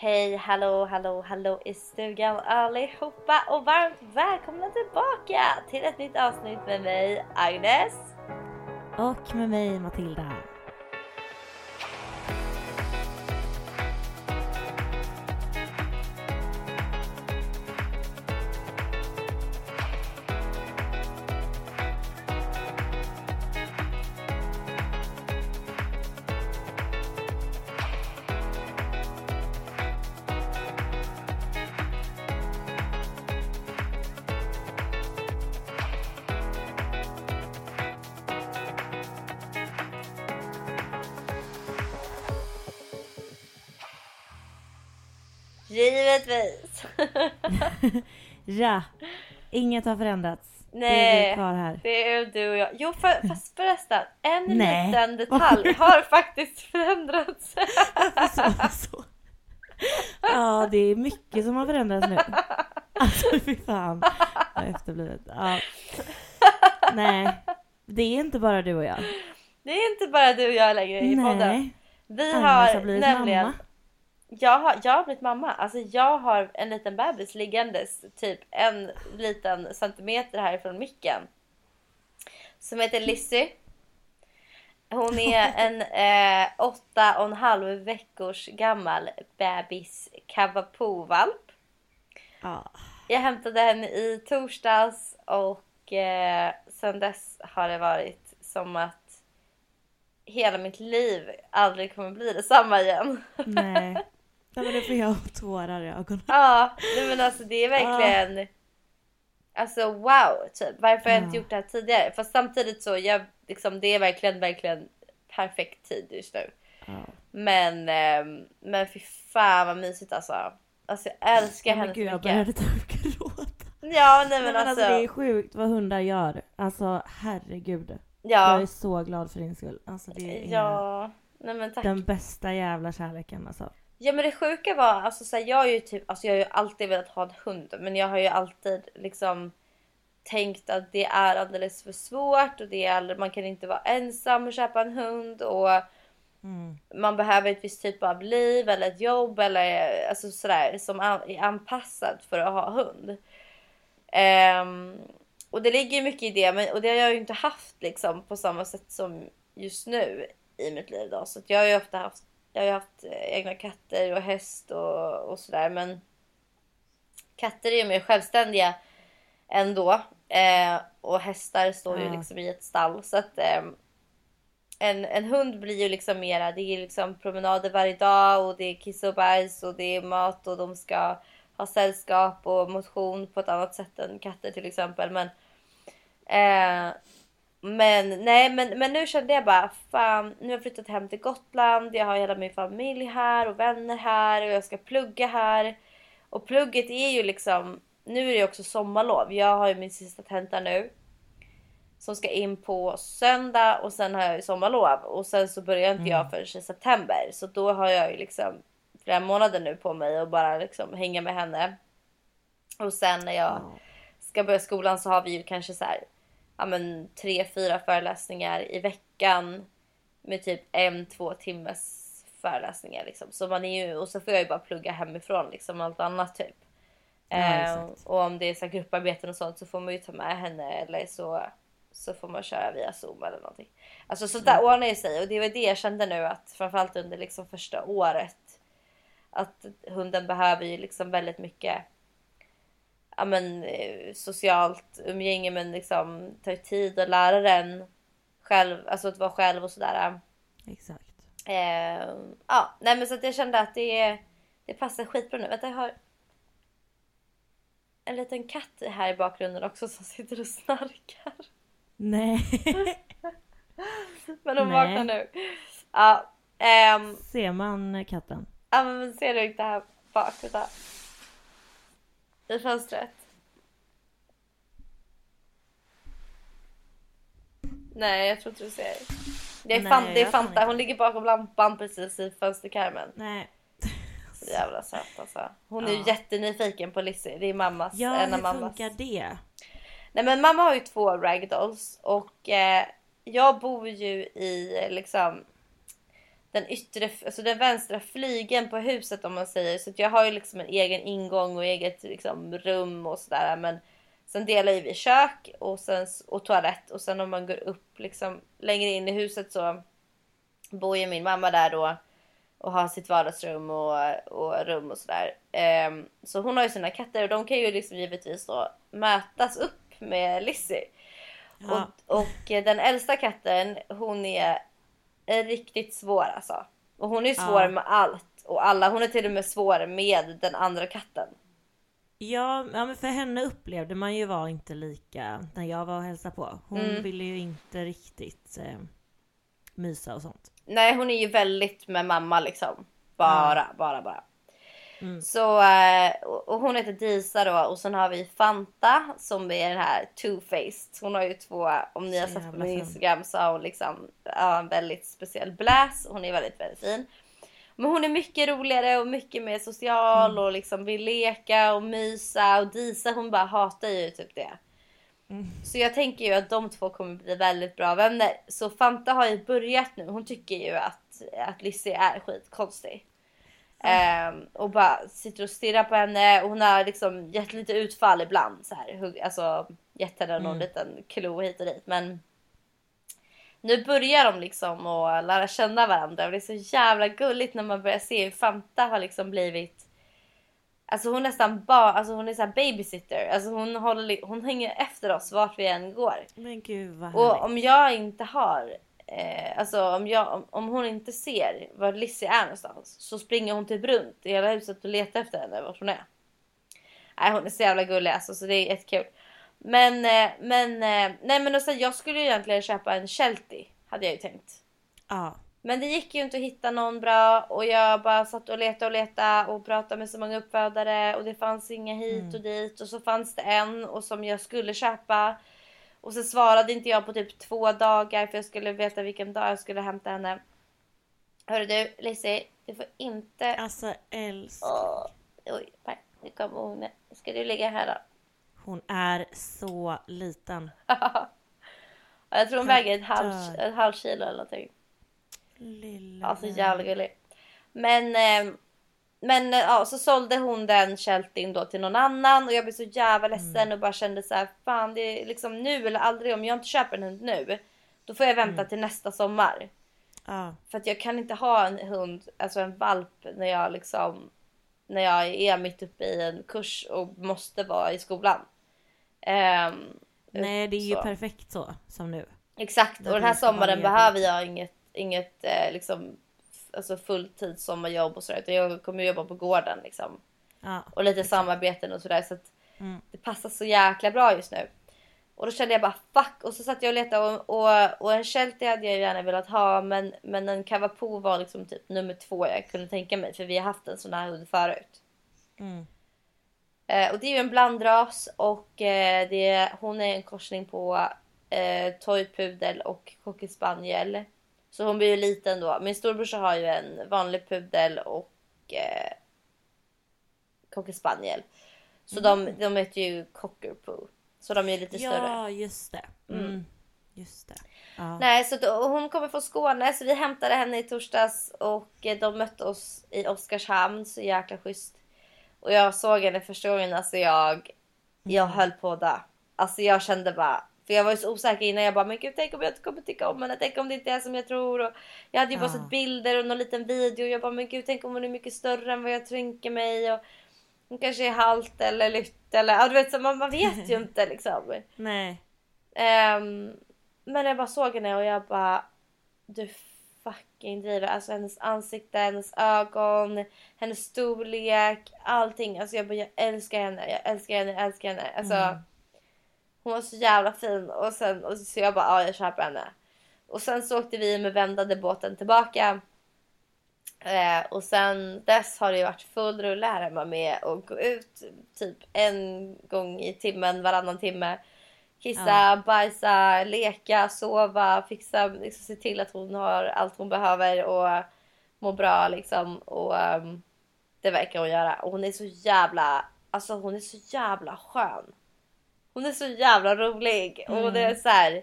Hej, hallå, hallå, hallå i stugan allihopa och varmt välkomna tillbaka till ett nytt avsnitt med mig Agnes. Och med mig Matilda. Ja, inget har förändrats. Det är Nej, vi kvar här. det är du och jag. Jo för, fast förresten, en Nej. liten detalj har faktiskt förändrats. Så, så. Ja, det är mycket som har förändrats nu. Alltså fy fan vad efterblivet. Ja. Nej, det är inte bara du och jag. Det är inte bara du och jag längre i podden. Nej, Vi Agnes har har nämligen mamma. Jag har, jag har blivit mamma. Alltså jag har en liten bebis liggandes typ en liten centimeter härifrån micken. Som heter Lissy. Hon är en eh, åtta och en halv veckors gammal bebis kavapovalp. Ja. Jag hämtade henne i torsdags och eh, sen dess har det varit som att hela mitt liv aldrig kommer bli detsamma igen. Nej. Nej men det får jag tårar i ögonen. Ja, nej men alltså det är verkligen Alltså wow, typ. Varför har jag inte Ja. gjort det här tidigare? Fast samtidigt så, jag, liksom, det är verkligen, verkligen perfekt tid just nu. Ja. Men, ehm, men fy fan vad mysigt alltså. Alltså jag älskar Ja, henne så jag mycket. började typ gråta. Ja, nej Nej, men men alltså. alltså det är sjukt vad hundar gör. Alltså herregud. Jag är ja, så glad för din skull. Alltså det är ja. Nej men tack. den bästa jävla kärleken alltså. Ja men det sjuka var, alltså så här, jag har ju typ, alltså jag har ju alltid velat ha en hund men jag har ju alltid liksom tänkt att det är alldeles för svårt och det är man kan inte vara ensam och köpa en hund och Mm. man behöver ett visst typ av liv eller ett jobb eller alltså sådär som är anpassat för att ha hund. Ehm, och det ligger ju mycket i det men, och det har jag ju inte haft liksom på samma sätt som just nu i mitt liv då. Så jag har ju ofta haft, jag har ju haft eh, egna katter och häst och, och sådär men katter är ju mer självständiga ändå. Eh, och hästar står ju liksom i ett stall så att ehm, en, en hund blir ju liksom mera, det är liksom promenader varje dag och det är kiss och bajs och det är mat och de ska ha sällskap och motion på ett annat sätt än katter till exempel. Men, eh, men nej, men, men nu kände jag bara fan, nu har jag flyttat hem till Gotland. Jag har hela min familj här och vänner här och jag ska plugga här. Och plugget är ju liksom, nu är det också sommarlov. Jag har ju min sista tenta nu som ska in på söndag och sen har jag ju sommarlov och sen så börjar inte jag förrän i september så då har jag ju liksom flera månader nu på mig att bara liksom hänga med henne. Och sen när jag Ja. ska börja skolan så har vi ju kanske så här, ja men tre, fyra föreläsningar i veckan med typ en, två timmes föreläsningar liksom. Så man är ju, och så får jag ju bara plugga hemifrån liksom allt annat typ. Ja, Eh, exakt. och om det är så här grupparbeten och sånt så får man ju ta med henne eller så, så får man köra via zoom eller någonting. Alltså sånt där ordnar ju sig och det var det jag kände nu att framförallt under liksom första året att hunden behöver ju liksom väldigt mycket ja, men, eh, socialt umgänge men liksom tar tid att lära den själv, alltså att vara själv och sådär. Exakt. Eh, ja, nej men så att jag kände att det, det passar skitbra nu. Vänta, jag har en liten katt här i bakgrunden också som sitter och snarkar. Nej. Men hon vaknar nu. Ja, ehm, Ser man katten? ja men ser du inte här bak? Vänta. I fönstret. Nej, jag tror inte du ser. Det är, Nej, fan, det är Fanta, inte. hon ligger bakom lampan precis i fönsterkarmen. Nej. Så jävla söt alltså. Hon är ju Ja. jättenyfiken på Lizzie. Det är mammas, Ja, en hur mammas. funkar det? Nej men mamma har ju två ragdolls och eh, jag bor ju i liksom den yttre, alltså den vänstra flygeln på huset om man säger. Så jag har ju liksom en egen ingång och eget liksom, rum och sådär. Men sen delar ju vi kök och, sen, och toalett och sen om man går upp liksom längre in i huset så bor ju min mamma där då och har sitt vardagsrum och, och rum och sådär. Ehm, så hon har ju sina katter och de kan ju liksom givetvis då mötas upp med Lizzie. Ja. Och, och den äldsta katten hon är, är riktigt svår alltså. Och hon är svår Ja. med allt och alla. Hon är till och med svår med den andra katten. Ja, ja, men för henne upplevde man ju var inte lika när jag var och hälsade på. Hon Mm. ville ju inte riktigt eh, mysa och sånt. Nej hon är ju väldigt med mamma liksom. Bara, bara, bara. Mm. Så, eh, och hon heter Disa då och sen har vi Fanta som är den här two-faced. Hon har ju två, om ni har sett på min. Instagram så har hon liksom ja, en väldigt speciell bläs. Hon är väldigt, väldigt fin. Men hon är mycket roligare och mycket mer social Mm. och liksom vill leka och mysa och Disa hon bara hatar ju typ det. Mm. Så jag tänker ju att de två kommer bli väldigt bra vänner. Så Fanta har ju börjat nu. Hon tycker ju att, att Lizzie är skitkonstig. Ehm, och bara sitter och stirrar på henne och hon har liksom gett lite utfall ibland. Så här, hugg, alltså gett henne någon Mm. liten klo hit och dit. Men nu börjar de liksom att lära känna varandra och det är så jävla gulligt när man börjar se hur Fanta har liksom blivit Alltså hon nästan bara, alltså hon är så här babysitter. Alltså hon, håller, hon hänger efter oss vart vi än går. Men gud vad Och härligt. om jag inte har, eh, alltså om, jag, om, om hon inte ser var Lizzie är någonstans så springer hon typ runt i hela huset och letar efter henne vart hon är. Nej hon är så jävla gullig alltså så det är jättekul. Men, eh, men, eh, nej men också, jag skulle ju egentligen köpa en Sheltie hade jag ju tänkt. Ja. Men det gick ju inte att hitta någon bra och jag bara satt och letade och letade och pratade med så många uppfödare och det fanns inga hit och dit och så fanns det en och som jag skulle köpa. Och så svarade inte jag på typ två dagar för jag skulle veta vilken dag jag skulle hämta henne. Hörru du Lizzie, du får inte... Alltså älskling. Oj, nej, nu kommer hon. Ska du ligga här då? Hon är så liten. Ja, jag tror hon väger ett halvt, halvt kilo eller någonting. Lilla Ja, så vän. jävla gullig. Men, eh, men eh, ja, så sålde hon den Sheltin då till någon annan och jag blev så jävla ledsen och bara kände så här, fan det är liksom nu eller aldrig om jag inte köper en hund nu. Då får jag vänta till nästa sommar. Ja. För att jag kan inte ha en hund, alltså en valp när jag liksom när jag är mitt uppe i en kurs och måste vara i skolan. Ehm, Nej det är ju så. perfekt så som nu. Exakt, och den här sommaren behöver jag inget, inget eh, liksom, alltså sommarjobb och sådär. Utan jag kommer jobba på gården liksom. Ja. Och lite samarbeten och sådär. Så att Mm. det passar så jäkla bra just nu. Och då kände jag bara fuck. Och så satt jag och letade och, och, och en Sheltie hade jag gärna velat ha. Men, men en Cavapo var liksom typ nummer två jag kunde tänka mig. För vi har haft en sån här hund förut. Mm. Eh, och det är ju en blandras och eh, det, hon är en korsning på eh, toypudel och cocker spaniel. Så hon blir ju liten då. Min storebrorsa har ju en vanlig pudel och eh, cocker spaniel. Så de, de heter ju cockapoo. Så de är ju lite större. Ja just det. Mm. Just det. Ja. Nej, så då, hon kommer från Skåne så vi hämtade henne i torsdags och eh, de mötte oss i Oskarshamn. Så jäkla schysst. Och jag såg henne första gången, alltså jag, jag höll på att dö. Alltså jag kände bara, för jag var ju så osäker innan. Jag bara, men gud tänk om jag inte kommer tycka om henne. Tänk om det inte är som jag tror. Och jag hade ju bara Ja. sett bilder och någon liten video. Jag bara, men gud tänk om hon är mycket större än vad jag tänker mig. Och hon kanske är halt eller lytt eller, ja du vet så man, man vet ju inte liksom. Nej. Ehm, men jag bara såg henne och jag bara du fucking driver. Alltså hennes ansikte, hennes ögon, hennes storlek, allting. Alltså jag bara jag älskar henne, jag älskar henne, jag älskar henne. Alltså Mm. Hon var så jävla fin och sen och så jag bara ja jag köper henne. Och sen så åkte vi med vändade båten tillbaka. Eh, och sen dess har det varit full rulle här hemma med att gå ut typ en gång i timmen, varannan timme. Kissa, Ja. bajsa, leka, sova, fixa, liksom, se till att hon har allt hon behöver och må bra liksom. Och ehm, det verkar hon göra. Och hon är så jävla, alltså hon är så jävla skön. Hon är så jävla rolig och hon är så här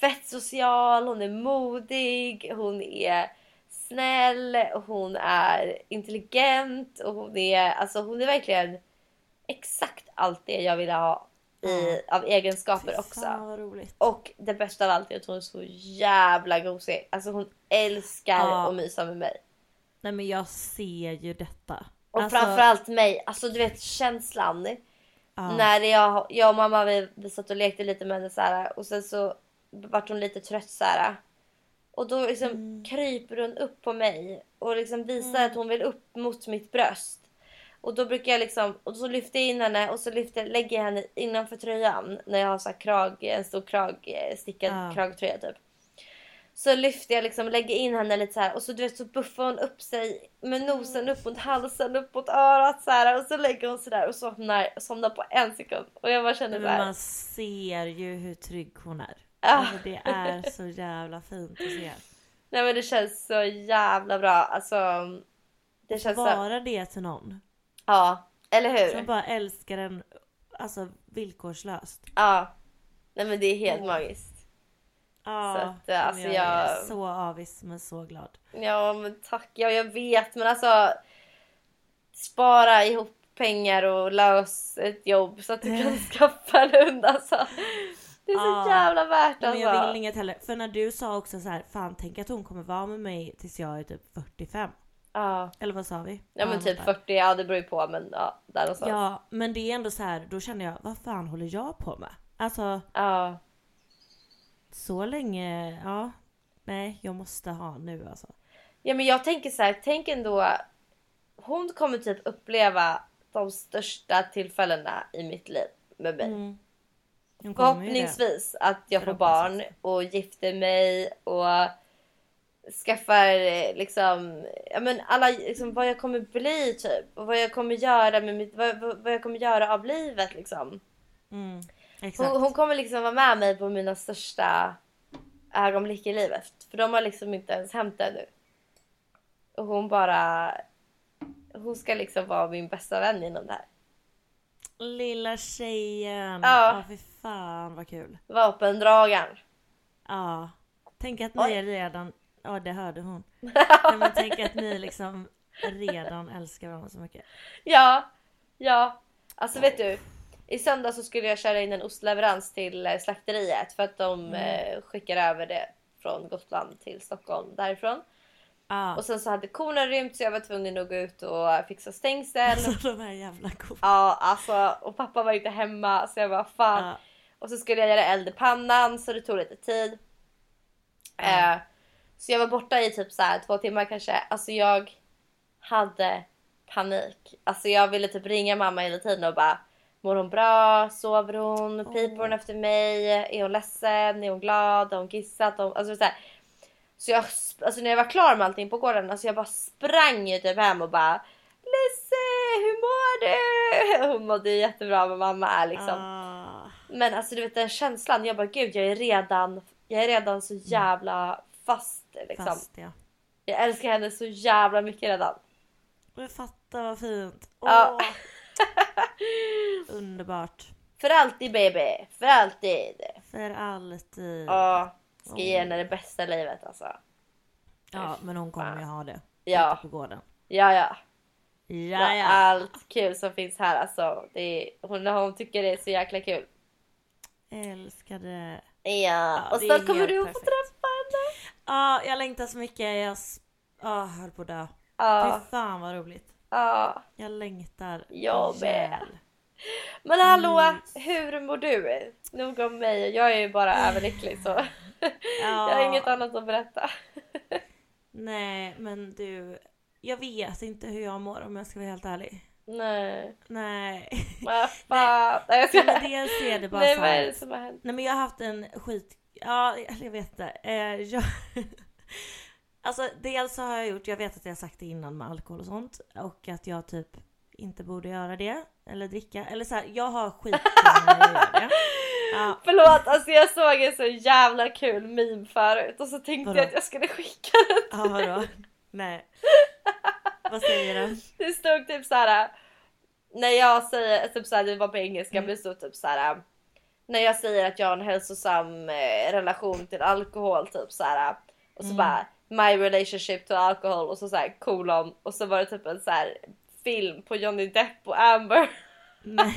fett social, hon är modig, hon är snäll, hon är intelligent och hon är, alltså hon är verkligen exakt allt det jag ville ha i, av egenskaper Fy också. Och det bästa av allt är att hon är så jävla gosig. Alltså hon älskar Ja. att mysa med mig. Nej men jag ser ju detta. Och Alltså, framförallt mig, alltså du vet känslan. Ja. När jag, jag och mamma vi, vi satt och lekte lite med henne så här, och sen så vart hon lite trött så här. Och då liksom Mm. kryper hon upp på mig och liksom visar att hon vill upp mot mitt bröst. Och då brukar jag liksom, och så lyfter jag in henne och så lyfter, lägger jag henne innanför tröjan när jag har så krag, en stor krag, stickad Ja. kragtröja typ. Så lyfter jag liksom, lägger in henne lite så här och så du vet så buffar hon upp sig med nosen upp mot halsen, upp mot örat så här och så lägger hon sig där och somnar, somnar på en sekund. Och jag bara känner så men här. man ser ju hur trygg hon är. Ah. Alltså, det är så jävla fint att se. Nej men det känns så jävla bra. Alltså. Det känns så. Vara det till någon. Ja, eller hur? Som bara älskar en alltså, villkorslöst. Ja. Nej men det är helt Åh. magiskt. Ja, Så att, men alltså, jag är jag- så avis men så glad. Ja men tack. Ja jag vet men alltså. Spara ihop pengar och lös ett jobb så att du kan skaffa en hund alltså. Det är så Ja. jävla värt alltså. men jag vill inget heller. För när du sa också så här, fan tänk att hon kommer vara med mig tills jag är typ 45. Ja. Eller vad sa vi? ja men något typ där. 40, ja det beror ju på men ja där någonstans. Ja, men det är ändå så här, då känner jag, vad fan håller jag på med? Alltså, ja. Så länge, ja. Nej, jag måste ha nu alltså. Ja men jag tänker så här, tänk ändå. Hon kommer typ uppleva de största tillfällena i mitt liv med mig. Mm. Förhoppningsvis att jag får barn och gifter mig och skaffar eh, liksom, ja men alla, liksom vad jag kommer bli typ. Och vad jag kommer göra med mitt, vad, vad, vad jag kommer göra av livet liksom. Mm, exakt. Hon, hon kommer liksom vara med mig på mina största ögonblick i livet. För de har liksom inte ens hänt ännu. Och hon bara... Hon ska liksom vara min bästa vän inom det här. Lilla tjejen! Ja. Ja, fy fan vad kul. Vapendragaren. Ja. Tänk att Oj. ni är redan, ja det hörde hon. Nej, men tänk att ni liksom redan älskar varandra så mycket. Ja, ja. Alltså vet du. I söndag så skulle jag köra in en ostleverans till eh, slakteriet för att de eh, skickar över det från Gotland till Stockholm därifrån. Ja. Och sen så hade korna rymt så jag var tvungen att gå ut och fixa stängsel. Alltså de här jävla korna. Ja, alltså och pappa var inte hemma så jag bara fan. Ja. Och så skulle jag göra eld i pannan så det tog lite tid. Ja. Eh, så jag var borta i typ så här två timmar kanske. Alltså jag hade panik. Alltså jag ville typ ringa mamma hela tiden och bara Mår hon bra? Sover hon? Piper hon efter mig? Är hon ledsen? Är hon glad? Har hon kissat? Hon... Alltså så, här. så jag, alltså när jag var klar med allting på gården, alltså jag bara sprang ju typ hem och bara Lisse, hur mår du? Hon mådde jättebra med mamma är liksom. Ah. Men alltså du vet den känslan, jag bara gud jag är redan, jag är redan så jävla fast liksom. Fast ja. Jag älskar henne så jävla mycket redan. Jag fattar vad fint. Ja. Underbart. För alltid baby, för alltid. För alltid. Ja, ska ge henne det bästa livet alltså. Ja men hon kommer ju ha det. Ja. På gården. Ja ja. Ja ja. Allt kul som finns här alltså. Det är, hon, hon tycker det är så jäkla kul. Älskade. Ja, och det är snart kommer du att få träffa henne. Ja jag längtar så mycket. Jag ah, höll på att dö. Ja, Fy fan vad roligt. Ja. Jag längtar. Jag med. Men hallå, Mm. hur mår du? Nog om mig, jag är ju bara överlycklig så. Ja. Jag har inget annat att berätta. Nej men du. Jag vet inte hur jag mår om jag ska vara helt ärlig. Nej, Nej. vad fan. Nej, jag ska... Men dels är det bara Nej vad är det som har hänt? Nej men jag har haft en skit, ja, jag vet inte. Eh, jag, alltså dels har jag gjort, jag vet att jag har sagt det innan med alkohol och sånt. Och att jag typ inte borde göra det. Eller dricka. Eller så här, jag har skit när jag gör det. Ja, Förlåt, alltså jag såg en så jävla kul meme förut och så tänkte Vadå? jag att jag skulle skicka den. ja vadå? Nej. Vad säger den? Det stod typ så här. När jag säger, typ så här, det var på engelska Mm. det stod typ så här. När jag säger att jag har en hälsosam eh, relation till alkohol typ så här. Och så Mm. bara my relationship to alcohol och så så här kolon och så var det typ en så här film på Johnny Depp och Amber. Nej.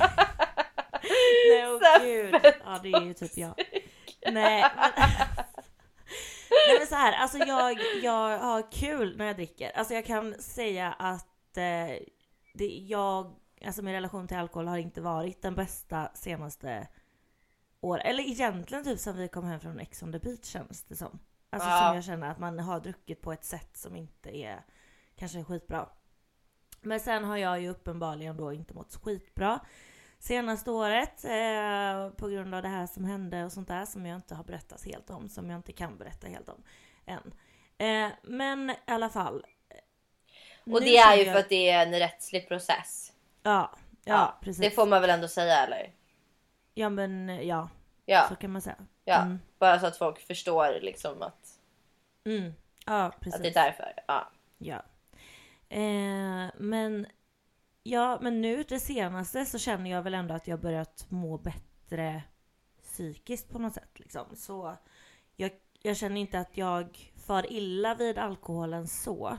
Nej åh gud. Ja det är ju typ jag. Nej men. Nej men så här, alltså jag, jag har kul när jag dricker. Alltså jag kan säga att eh, det, jag, alltså min relation till alkohol har inte varit den bästa senaste året. Eller egentligen typ sen vi kom hem från Ex on the beach känns det som. Alltså Ja. som jag känner att man har druckit på ett sätt som inte är kanske skitbra. Men sen har jag ju uppenbarligen då inte mått skitbra senaste året eh, på grund av det här som hände och sånt där som jag inte har berättat helt om, som jag inte kan berätta helt om än. Eh, men i alla fall. Och nu det är ju jag- för att det är en rättslig process. Ja, ja, precis. Det får man väl ändå säga eller? Ja men ja, Ja, så kan man säga. ja. Mm. bara så att folk förstår liksom att, Mm. Ja, att precis. det är därför. Ja. Ja. Eh, men ja, men nu det senaste så känner jag väl ändå att jag börjat må bättre psykiskt på något sätt liksom. Så jag, jag känner inte att jag far illa vid alkoholen så.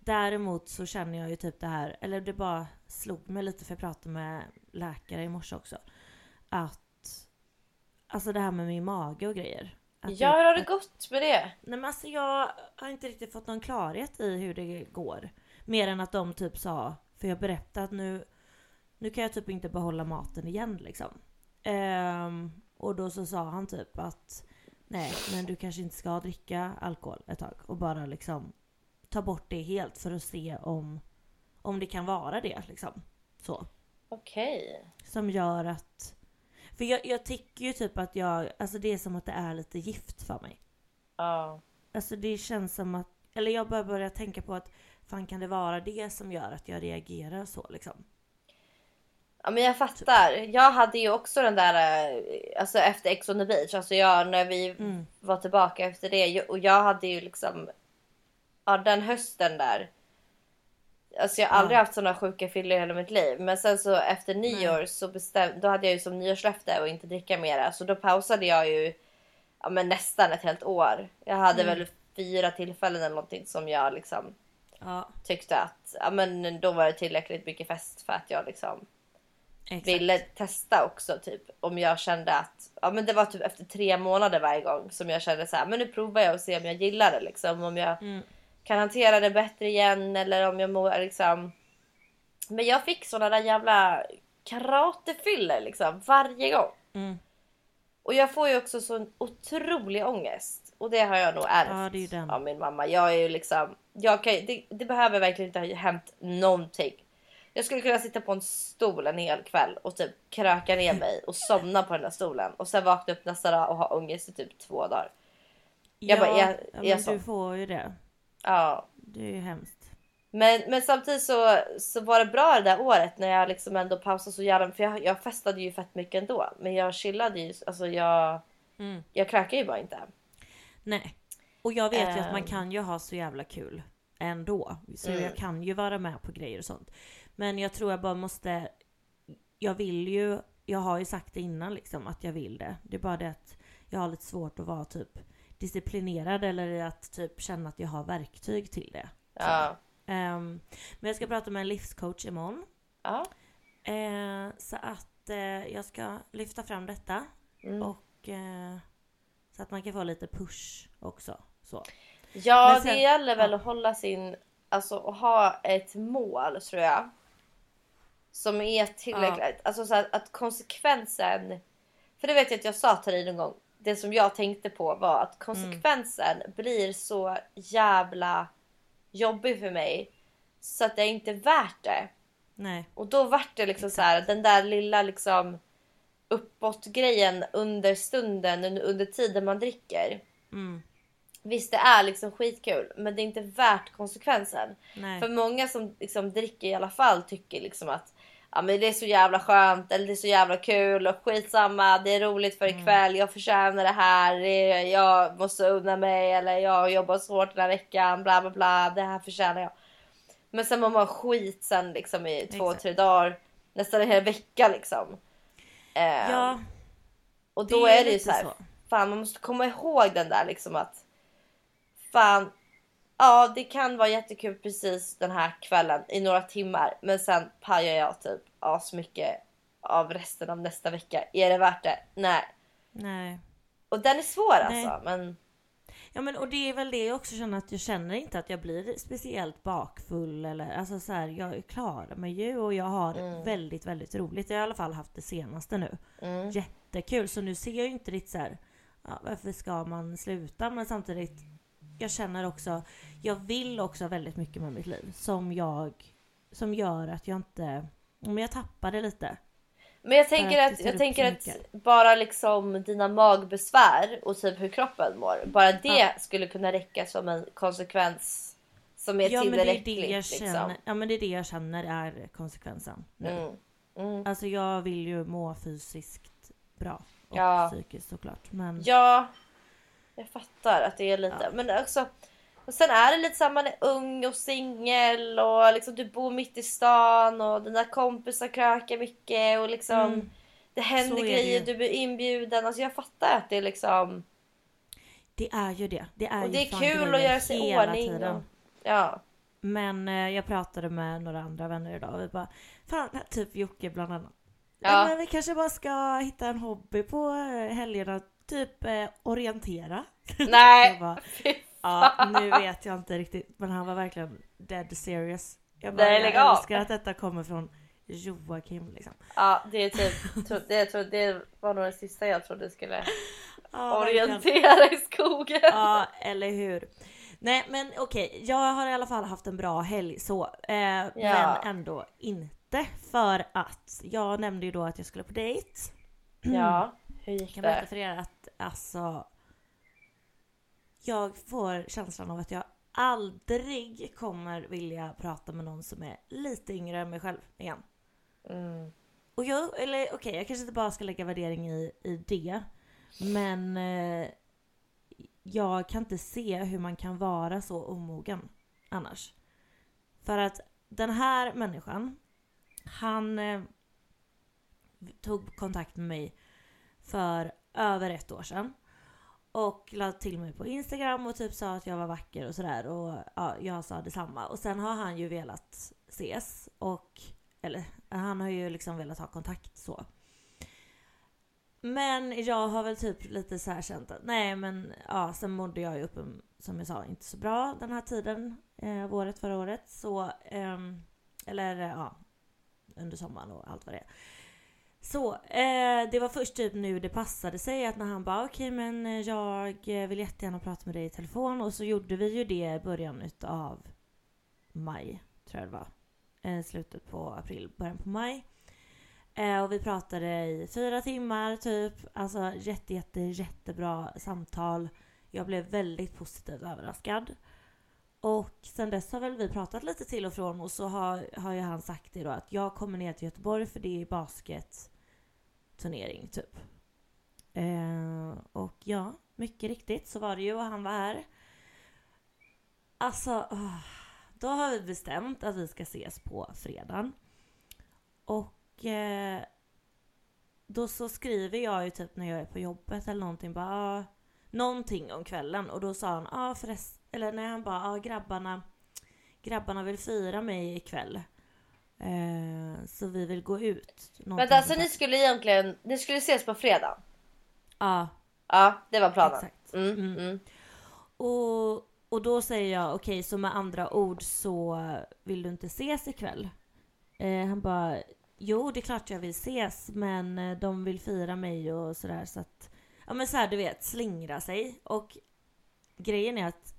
Däremot så känner jag ju typ det här, eller det bara slog mig lite för jag pratade med läkare i morse också. Att Alltså det här med min mage och grejer. Att ja, hur har det gått med det? Nej men alltså jag har inte riktigt fått någon klarhet i hur det går. Mer än att de typ sa, för jag berättade att nu, nu kan jag typ inte behålla maten igen liksom. Ehm, och då så sa han typ att nej men du kanske inte ska dricka alkohol ett tag och bara liksom ta bort det helt för att se om, om det kan vara det liksom. Så. Okej. Som gör att, för jag, jag tycker ju typ att jag, alltså det är som att det är lite gift för mig. Ja. Alltså det känns som att, eller jag börjar börja tänka på att fan kan det vara det som gör att jag reagerar så liksom? Ja men jag fattar. Jag hade ju också den där, eh, alltså efter Ex on the beach, alltså jag när vi Mm. var tillbaka efter det och jag hade ju liksom, ja den hösten där. Alltså jag har aldrig haft sådana sjuka fyllor i hela mitt liv. Men sen så efter nyår så bestämde, då hade jag ju som nyårslöfte att inte dricka mera. Så då pausade jag ju ja, men nästan ett helt år. Jag hade Mm. väl fyra tillfällen eller någonting som jag liksom Ja, tyckte att ja, men då var det tillräckligt mycket fest för att jag liksom exakt. ville testa också typ om jag kände att ja men det var typ efter tre månader varje gång som jag kände så här men nu provar jag och ser om jag gillar det liksom om jag Mm. Kan hantera det bättre igen eller om jag mår liksom. Men jag fick såna där jävla karatefyller liksom varje gång Mm. och jag får ju också sån otrolig ångest och det har jag nog ärvt Ja, av min mamma. Jag är ju liksom, jag kan, det, det behöver verkligen inte ha hänt någonting. Jag skulle kunna sitta på en stol en hel kväll och typ kröka ner mig och somna på den där stolen och sen vakna upp nästa dag och ha ångest i typ två dagar. Jag ja, bara, är- ja, är jag men du får ju det. Ja, Det är ju hemskt. men, men samtidigt så, så var det bra det där året när jag liksom ändå pausade så jävla för jag, jag festade ju fett mycket ändå. Men jag chillade ju, alltså jag, Mm. jag krökade ju bara inte. Nej. Och jag vet ju att man Ehm. kan ju ha så jävla kul ändå. Så Mm. jag kan ju vara med på grejer och sånt. Men jag tror jag bara måste... Jag vill ju... Jag har ju sagt det innan liksom att jag vill det. Det är bara det att jag har lite svårt att vara typ disciplinerad eller att typ känna att jag har verktyg till det. Ja. Ehm, men jag ska prata med en livscoach imorgon. Ja. Eh, så att eh, jag ska lyfta fram detta. Mm. Och eh, så att man kan få lite push också. Så. Ja, sen- det gäller väl ja. att hålla sin, alltså att ha ett mål tror jag. Som är tillräckligt, alltså så att, att konsekvensen, för det vet jag att jag sa till dig någon gång. Det som jag tänkte på var att konsekvensen blir så jävla jobbig för mig. Så att det är inte värt det. Nej. Och då vart det liksom så här, den där lilla liksom uppåt-grejen under stunden, under, under tiden man dricker. Mm. Visst, det är liksom skitkul, men det är inte värt konsekvensen. Nej. För många som liksom dricker i alla fall tycker liksom att ja, men det är så jävla skönt eller det är så jävla kul och skitsamma. Det är roligt för ikväll. Jag förtjänar det här. Jag måste unna mig eller jag har jobbat så hårt den här veckan. Bla bla bla. Det här förtjänar jag. Men sen mår man skit sen liksom i två, Exakt. tre dagar. Nästan en hel vecka liksom. Eh, Ja, och då det är är det ju så här. så. Fan man måste komma ihåg den där liksom att. Fan. Ja det kan vara jättekul precis den här kvällen i några timmar. Men sen pajar jag typ asmycket av resten av nästa vecka. Är det värt det? Nej. nej. Och den är svår Nej. alltså. Men Ja men och det är väl det jag också känner att jag känner inte att jag blir speciellt bakfull eller alltså så här, jag klarar mig ju och jag har väldigt väldigt roligt. Jag har i alla fall haft det senaste nu. mm. Jättekul så nu ser jag ju inte riktigt så här, ja, varför ska man sluta? Men samtidigt, jag känner också, jag vill också väldigt mycket med mitt liv som jag, som gör att jag inte, men jag tappar det lite. Men jag tänker att jag tänker att mycket. bara liksom dina magbesvär och typ hur kroppen mår. Bara det Ja. skulle kunna räcka som en konsekvens som är Ja men det är det jag liksom. känner, ja men det är det jag känner är konsekvensen nu. Mm. Mm. Alltså jag vill ju må fysiskt bra. Och Ja. psykiskt såklart. Men Ja, jag fattar att det är lite. Ja. Men också, och sen är det lite så här, man är ung och singel och liksom du bor mitt i stan och dina kompisar krökar mycket och liksom Mm. det händer Så det grejer, ju. du blir inbjuden. Alltså jag fattar att det är liksom det är ju det. Det är och det är kul att göra sig i ordning. tiden. Och, ja. Men eh, jag pratade med några andra vänner idag och vi bara Fan, typ Jocke bland annat. Ja. Ja. Men vi kanske bara ska hitta en hobby på eh, helgerna. Typ eh, orientera. Nej. Bara, ja, nu vet jag inte riktigt. Men han var verkligen dead serious. Jag bara, Nej, jag älskar att detta kommer från Joakim liksom. Ja, det är typ, tro- det, tror, det var nog det sista jag trodde skulle Ja, orientera i skogen. Ja, eller hur. Nej men okej, jag har i alla fall haft en bra helg så. Eh, Men ändå inte. För att jag nämnde ju då att jag skulle på dejt. Ja, hur Jag gick kan berätta det? för er att alltså jag får känslan av att jag aldrig kommer vilja prata med någon som är lite yngre än mig själv igen. Mm. Och jag, eller okej, jag kanske inte bara ska lägga värdering i, i det. Men eh, jag kan inte se hur man kan vara så omogen annars. För att den här människan, han eh, tog kontakt med mig för över ett år sedan. Och lade till mig på Instagram och typ sa att jag var vacker och sådär. Och ja, jag sa detsamma. Och sen har han ju velat ses. Och, eller han har ju liksom velat ha kontakt så. Men jag har väl typ lite så här känt att nej men ja, sen mådde jag ju upp som jag sa inte så bra den här tiden eh, våret förra året. Så, eh, eller ja, under sommaren och allt vad det är. Så, eh, det var först typ nu det passade sig att när han bara okej men eh, jag eh, vill jättegärna prata med dig i telefon och så gjorde vi ju det i början utav maj, tror jag det var. Eh, slutet på april, början på maj. Eh, och vi pratade i fyra timmar typ. Alltså jätte, jätte, jättebra samtal. Jag blev väldigt positivt överraskad. Och sen dess har väl vi pratat lite till och från och så har, har ju han sagt det då att jag kommer ner till Göteborg för det är basket turnering, typ. Eh, och ja, mycket riktigt så var det ju och han var här. Alltså, då har vi bestämt att vi ska ses på fredagen. Och eh, då så skriver jag ju typ när jag är på jobbet eller någonting bara ah, någonting om kvällen och då sa han ja ah, förresten eller när han bara ah, grabbarna grabbarna vill fira mig ikväll. Eh, så vi vill gå ut. Alltså sånt ni skulle egentligen, ni skulle ses på fredag? Ja, Ja, det var planen. exakt. Mm, Mm. mm. Och, och då säger jag okej så med andra ord så vill du inte ses ikväll? Eh, han bara jo det är klart jag vill ses men eh, de vill fira mig och sådär så att ja men så här du vet slingra sig och grejen är att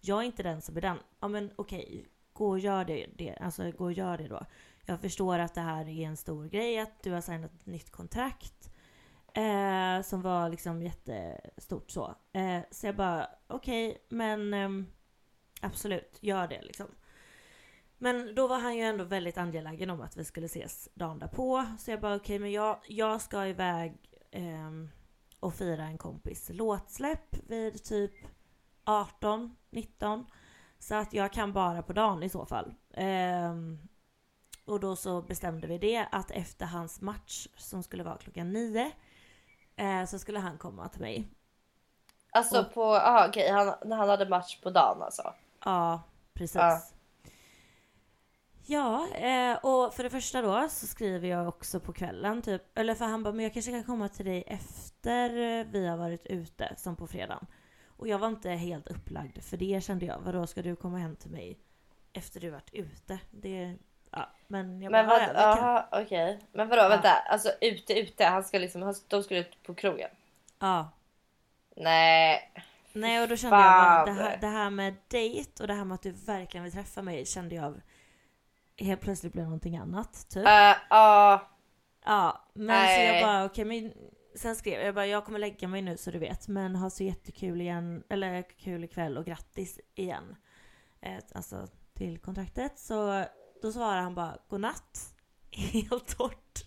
jag är inte den som är den. Ja men okej gå och gör det, det alltså gå och gör det då. Jag förstår att det här är en stor grej att du har signat ett nytt kontrakt Eh, som var liksom jättestort så. Eh, så jag bara, okej, men eh, absolut, gör det liksom. Men då var han ju ändå väldigt angelägen om att vi skulle ses dagen därpå. Så jag bara, okej, men jag, jag ska iväg ehm, och fira en kompis låtsläpp vid typ 18, 19. Så att jag kan bara på dagen i så fall. Ehm, och då så bestämde vi det att efter hans match som skulle vara klockan nio eh, så skulle han komma till mig. Alltså Och- på, aha okej, han, när han hade match på dagen alltså. Ja, precis. Ja. Ja, eh, och för det första då så skriver jag också på kvällen typ, eller för han bara, men jag kanske kan komma till dig efter vi har varit ute, som på fredagen. Och jag var inte helt upplagd för det kände jag, vadå ska du komma hem till mig efter du varit ute? Det, ja, men jag Men bara, vad, "Ja, kan." aha okej. Men vadå vänta, alltså ute ute, han ska liksom, han, de skulle ut på krogen? Ja. Nej. Nej och då kände jag bara, det Fan. här, det här med dejt och det här med att du verkligen vill träffa mig kände jag helt plötsligt blev någonting annat typ. Uh, ja. Ja, men så Nej. jag bara okej men sen skrev jag bara jag kommer lägga mig nu så du vet men ha så jättekul igen eller kul ikväll och grattis igen. Eh, alltså till kontraktet så då svarar han bara godnatt. Helt torrt.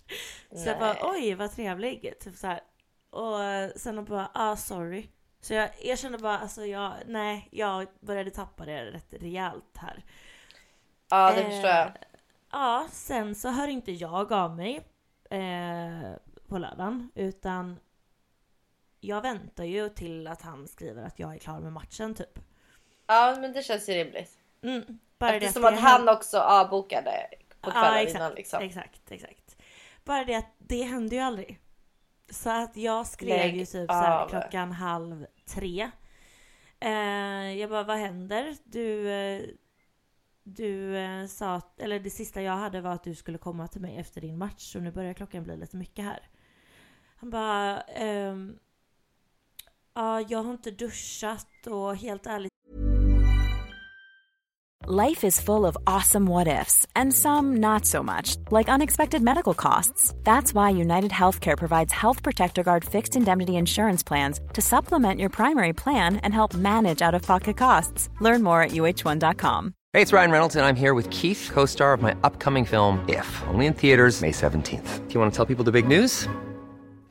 Så jag bara oj vad trevlig. Typ så här. Och sen bara ah sorry. Så jag, jag kände bara alltså jag, nej jag började tappa det rätt rejält här. Ja det Eh, förstår jag. Ja, sen så hör inte jag av mig eh, på lördagen utan jag väntar ju till att han skriver att jag är klar med matchen typ. Ja men det känns ju rimligt. Mm, bara Eftersom det att det han också avbokade på Ja, kvällen exakt, innan liksom. Exakt, exakt. Bara det att det hände ju aldrig. Så att jag skrev Lägg ju typ så här av. klockan halv tre. Eh, jag bara, vad händer? Du, eh, du eh, sa, att, eller det sista jag hade var att du skulle komma till mig efter din match och nu börjar klockan bli lite mycket här. Han bara, ehm, ja jag har inte duschat och helt ärligt Life is full of awesome what ifs, and some not so much, like unexpected medical costs. That's why United Healthcare provides Health Protector Guard fixed indemnity insurance plans to supplement your primary plan and help manage out of pocket costs. Learn more at uh1.com. Hey, it's Ryan Reynolds, and I'm here with Keith, co star of my upcoming film, If, only in theaters, May 17th. Do you want to tell people the big news?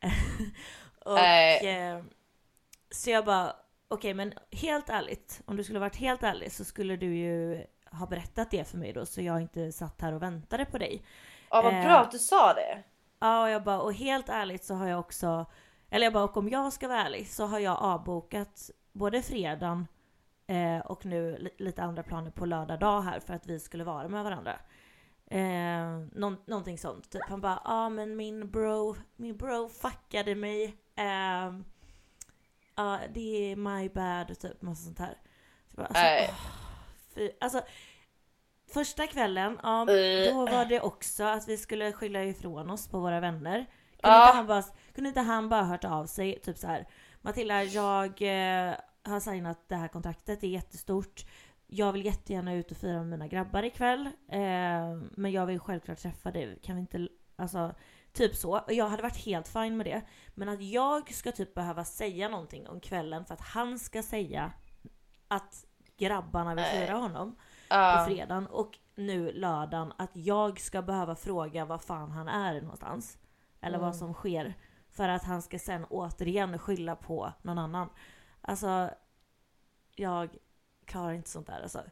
och, Nej. eh, så jag bara, okej men helt ärligt, om du skulle varit helt ärlig så skulle du ju ha berättat det för mig då så jag inte satt här och väntade på dig. Ja vad Eh, bra att du sa det. Ja, och jag bara, och helt ärligt så har jag också, eller jag bara, och om jag ska vara ärlig så har jag avbokat både fredagen eh, och nu li- lite andra planer på lördag dag här för att vi skulle vara med varandra. Eh, någon, någonting sånt. Typ. Han bara, ja ah, men min bro, min bro fuckade mig. Eh, Ja, det är my bad, typ massa sånt här. Så bara, alltså, åh, fy, alltså, första kvällen, ja, Äh. då var det också att vi skulle skylla ifrån oss på våra vänner. Kunde, Ja. inte, han bara, kunde inte han bara hört av sig, typ så här. Matilda, jag eh, har signat det här kontraktet, det är jättestort. Jag vill jättegärna ut och fira med mina grabbar ikväll. Eh, men jag vill självklart träffa dig. Kan vi inte, alltså typ så. Och jag hade varit helt fine med det. Men att jag ska typ behöva säga någonting om kvällen för att han ska säga att grabbarna vill fira honom på Ja. fredagen och nu lördagen att jag ska behöva fråga var fan han är någonstans. Eller vad som sker. För att han ska sen återigen skylla på någon annan. Alltså, jag klarar inte sånt där alltså.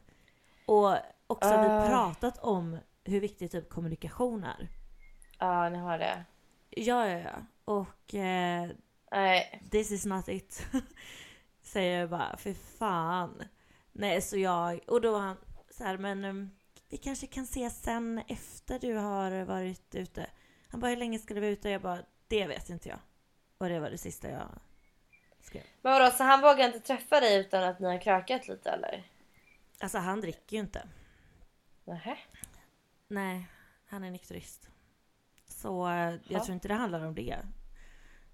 Och också har vi Ah. pratat om hur viktig typ kommunikation är. Ja, ni har det. Ja, ja, ja. Och eh, Nej. this is not it. Säger jag bara, för fan. Nej, så jag, och då var han så här, men um, vi kanske kan ses sen efter du har varit ute. Han bara, hur länge ska du vara ute? Jag bara, det vet inte jag. Och det var det sista jag Men vadå, så han vågar inte träffa dig utan att ni har krökat lite eller? Alltså han dricker ju inte. Nähä. Nej, han är nykterist. Så eh, jag Ja. tror inte det handlar om det.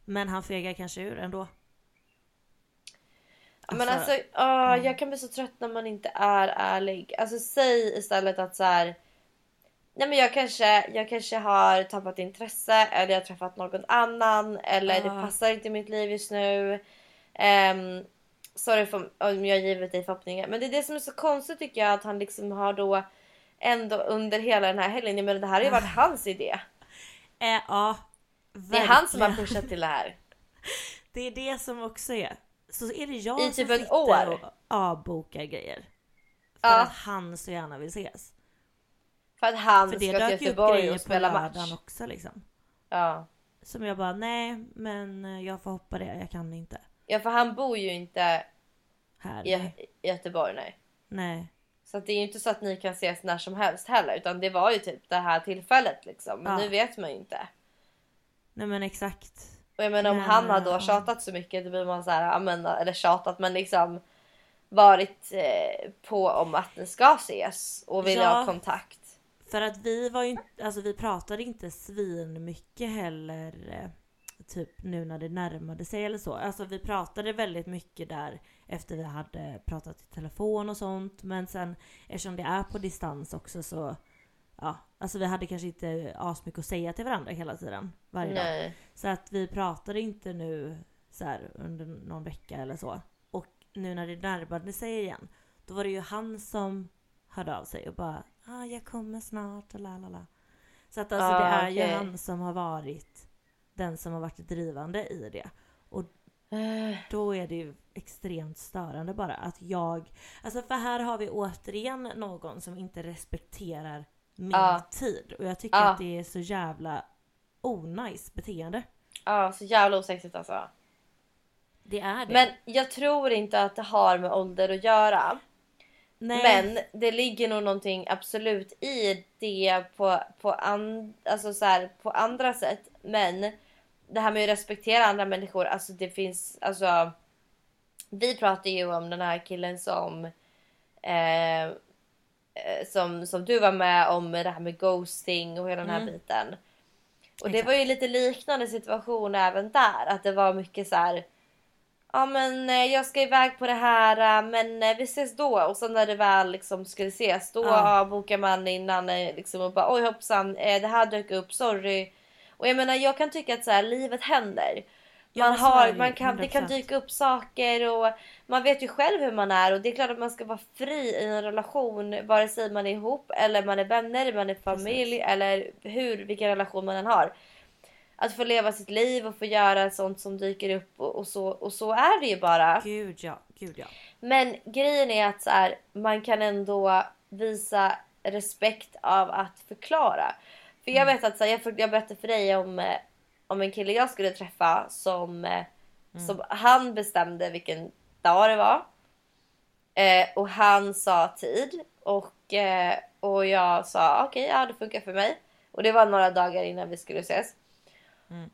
Men han fegar kanske ur ändå. Men Alltså, alltså, ah, jag kan bli så trött när man inte är ärlig. Alltså säg istället att så här. Nej men jag kanske, jag kanske har tappat intresse eller jag har träffat någon annan eller det Ja. passar inte i mitt liv just nu. Um, sorry för, om jag har givit dig förhoppningar. Men det är det som är så konstigt tycker jag att han liksom har då ändå under hela den här helgen. Jag menar det här har ju varit hans idé. Eh, ja, Det är han som har verkligen. pushat till det här. Det är det som också är. Så är det jag I som typ sitter år. och avbokar grejer. För Ja. att han så gärna vill ses. För att han För ska till Göteborg och spela match. lördagen också liksom. Ja. Som jag bara, nej men jag får hoppa det, jag kan inte. Ja, för han bor ju inte Här. i, Nej. i Göteborg nej. nej. Så det är ju inte så att ni kan ses när som helst heller utan det var ju typ det här tillfället liksom. Men Ja. nu vet man ju inte. Nej men exakt. Och jag menar om Men, han hade då ja. tjatat så mycket då blir man så här, men, eller tjatat men liksom varit eh, på om att ni ska ses och vill Ja. ha kontakt. För att vi var ju inte, alltså vi pratade inte svin mycket heller. Typ nu när det närmade sig eller så. Alltså vi pratade väldigt mycket där efter vi hade pratat i telefon och sånt. Men sen eftersom det är på distans också så Ja, alltså vi hade kanske inte asmycket att säga till varandra hela tiden. Varje dag. Nej. Så att vi pratade inte nu så här under någon vecka eller så. Och nu när det närmade sig igen, då var det ju han som hörde av sig och bara ah, jag kommer snart och la la la. Så att alltså Ah, det är ju okej. han som har varit den som har varit drivande i det. Och Eh, då är det ju extremt störande bara att jag... Alltså för här har vi återigen någon som inte respekterar min Ja. tid. Och jag tycker Ja. att det är så jävla onajs beteende. Ja, så jävla osexigt alltså. Det är det. Men jag tror inte att det har med ålder att göra. Nej. Men det ligger nog någonting absolut i det på, på, an, alltså så här, på andra sätt. Men det här med att respektera andra människor, alltså det finns, alltså. Vi pratade ju om den här killen som eh, eh, som, som du var med om det här med ghosting och hela den här Mm. biten. Och det var ju lite liknande situation även där. Att det var mycket så här. Ja men eh, jag ska iväg på det här eh, men vi ses då. Och sen när det väl liksom skulle ses då Ja. bokar man innan liksom och bara oj hoppsan det här dök upp sorry. Och jag menar jag kan tycka att så här, livet händer. Man har, man kan, det kan 100%. dyka upp saker och man vet ju själv hur man är och det är klart att man ska vara fri i en relation vare sig man är ihop eller man är vänner, man är familj eller hur, vilken relation man än har. Att få leva sitt liv och få göra sånt som dyker upp och, och så, och så är det ju bara. Gud ja, gud ja. Men grejen är att så här, man kan ändå visa respekt av att förklara. För jag vet att så här, jag, jag berättade för dig om, eh, om en kille jag skulle träffa som, eh, som han bestämde vilken dag det var. Eh, och han sa tid och, eh, och jag sa okej, ja det funkar för mig. Och det var några dagar innan vi skulle ses.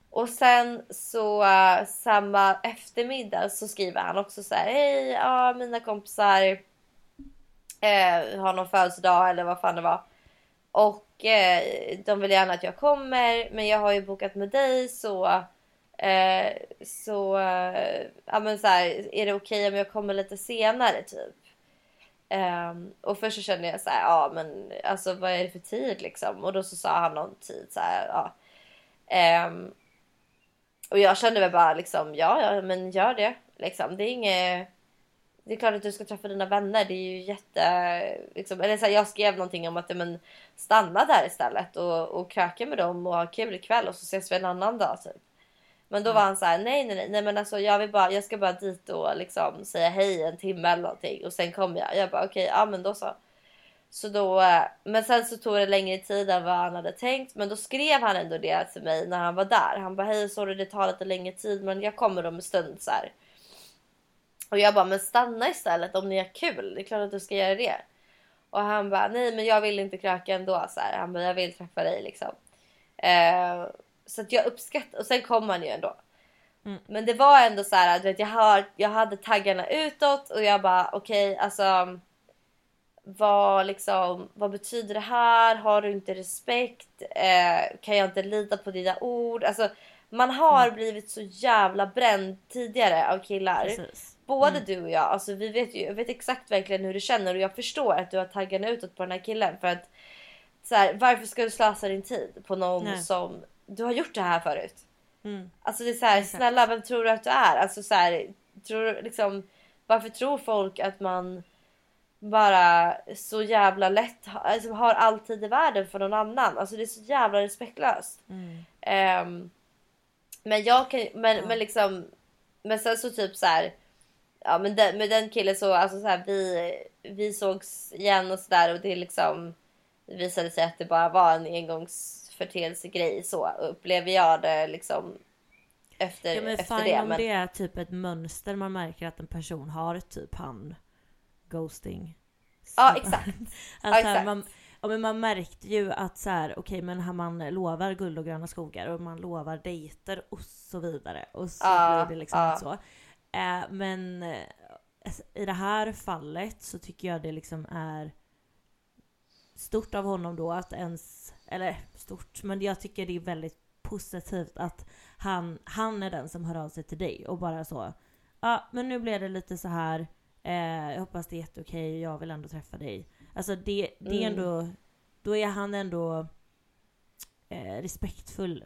Och sen så eh, samma eftermiddag så skriver han också så här. Hej, ja mina kompisar eh, har någon födelsedag eller vad fan det var. Och och eh, de vill gärna att jag kommer men jag har ju bokat med dig så eh, så eh, ja men så här, är det okej okay om jag kommer lite senare typ. Ehm, och först så kände jag så här, ja men alltså vad är det för tid liksom? Och då så sa han någon tid så här, ja. Ehm, och jag kände väl bara liksom, ja, ja, men gör det. Liksom. Det är inget... Det är klart att du ska träffa dina vänner. Det är ju jätte... Liksom, eller så här, jag skrev någonting om att men, stanna där istället och, och kröka med dem och ha kul ikväll och så ses vi en annan dag. Typ. Men då var han så här, nej, nej, nej, nej, men alltså jag vill bara, jag ska bara dit och liksom säga hej en timme eller någonting och sen kommer jag. Jag bara okej, ja men då så. Så då, eh, men sen så tog det längre tid än vad han hade tänkt. Men då skrev han ändå det till mig när han var där. Han bara hej sorry det tar lite längre tid men jag kommer om en stund så här. Och jag bara men stanna istället om ni har kul. Det är klart att du ska göra det. Och han bara nej men jag vill inte kröka ändå så här. Han bara jag vill träffa dig liksom. Eh, så att jag uppskattar och sen kom han ju ändå. Men det var ändå så här, du vet, jag, har, jag hade taggarna utåt och jag bara okej, alltså. Vad, liksom, vad betyder det här? Har du inte respekt? Eh, kan jag inte lita på dina ord? Alltså, man har blivit så jävla bränd tidigare av killar. Precis. Både du och jag, alltså vi vet ju, jag vet exakt verkligen hur du känner och jag förstår att du har taggarna utåt på den här killen för att så här, varför ska du slösa din tid på någon Nej. som du har gjort det här förut? Mm. Alltså det är så här, Exakt. snälla vem tror du att du är? Alltså så här, tror liksom, varför tror folk att man bara så jävla lätt alltså, har all tid i världen för någon annan? Alltså det är så jävla respektlöst. Mm. Ehm, men jag kan men, men liksom men sen så typ så här. Ja men den, med den killen så alltså så här, vi vi sågs igen och sådär och det liksom visade sig att det bara var en engångsförteelsegrej så upplever jag det liksom efter, Ja men efter det. om Men, det är typ ett mönster man märker att en person har typ han ghosting. Ja, exakt. alltså, exakt. Man, ja, men man märkte ju att så här, okej men han- man lovar guld och gröna skogar och man lovar dejter och så vidare. Och så Ja, blir det liksom ja. så. Eh, men eh, i det här fallet så tycker jag det liksom är stort av honom då att ens, eller stort, men jag tycker det är väldigt positivt att han, han är den som hör av sig till dig och bara så Ja men nu blev det lite så här. Eh, jag hoppas det är jätteokej, jag vill ändå träffa dig. Alltså det, det är Mm. ändå, då är han ändå eh, respektfull.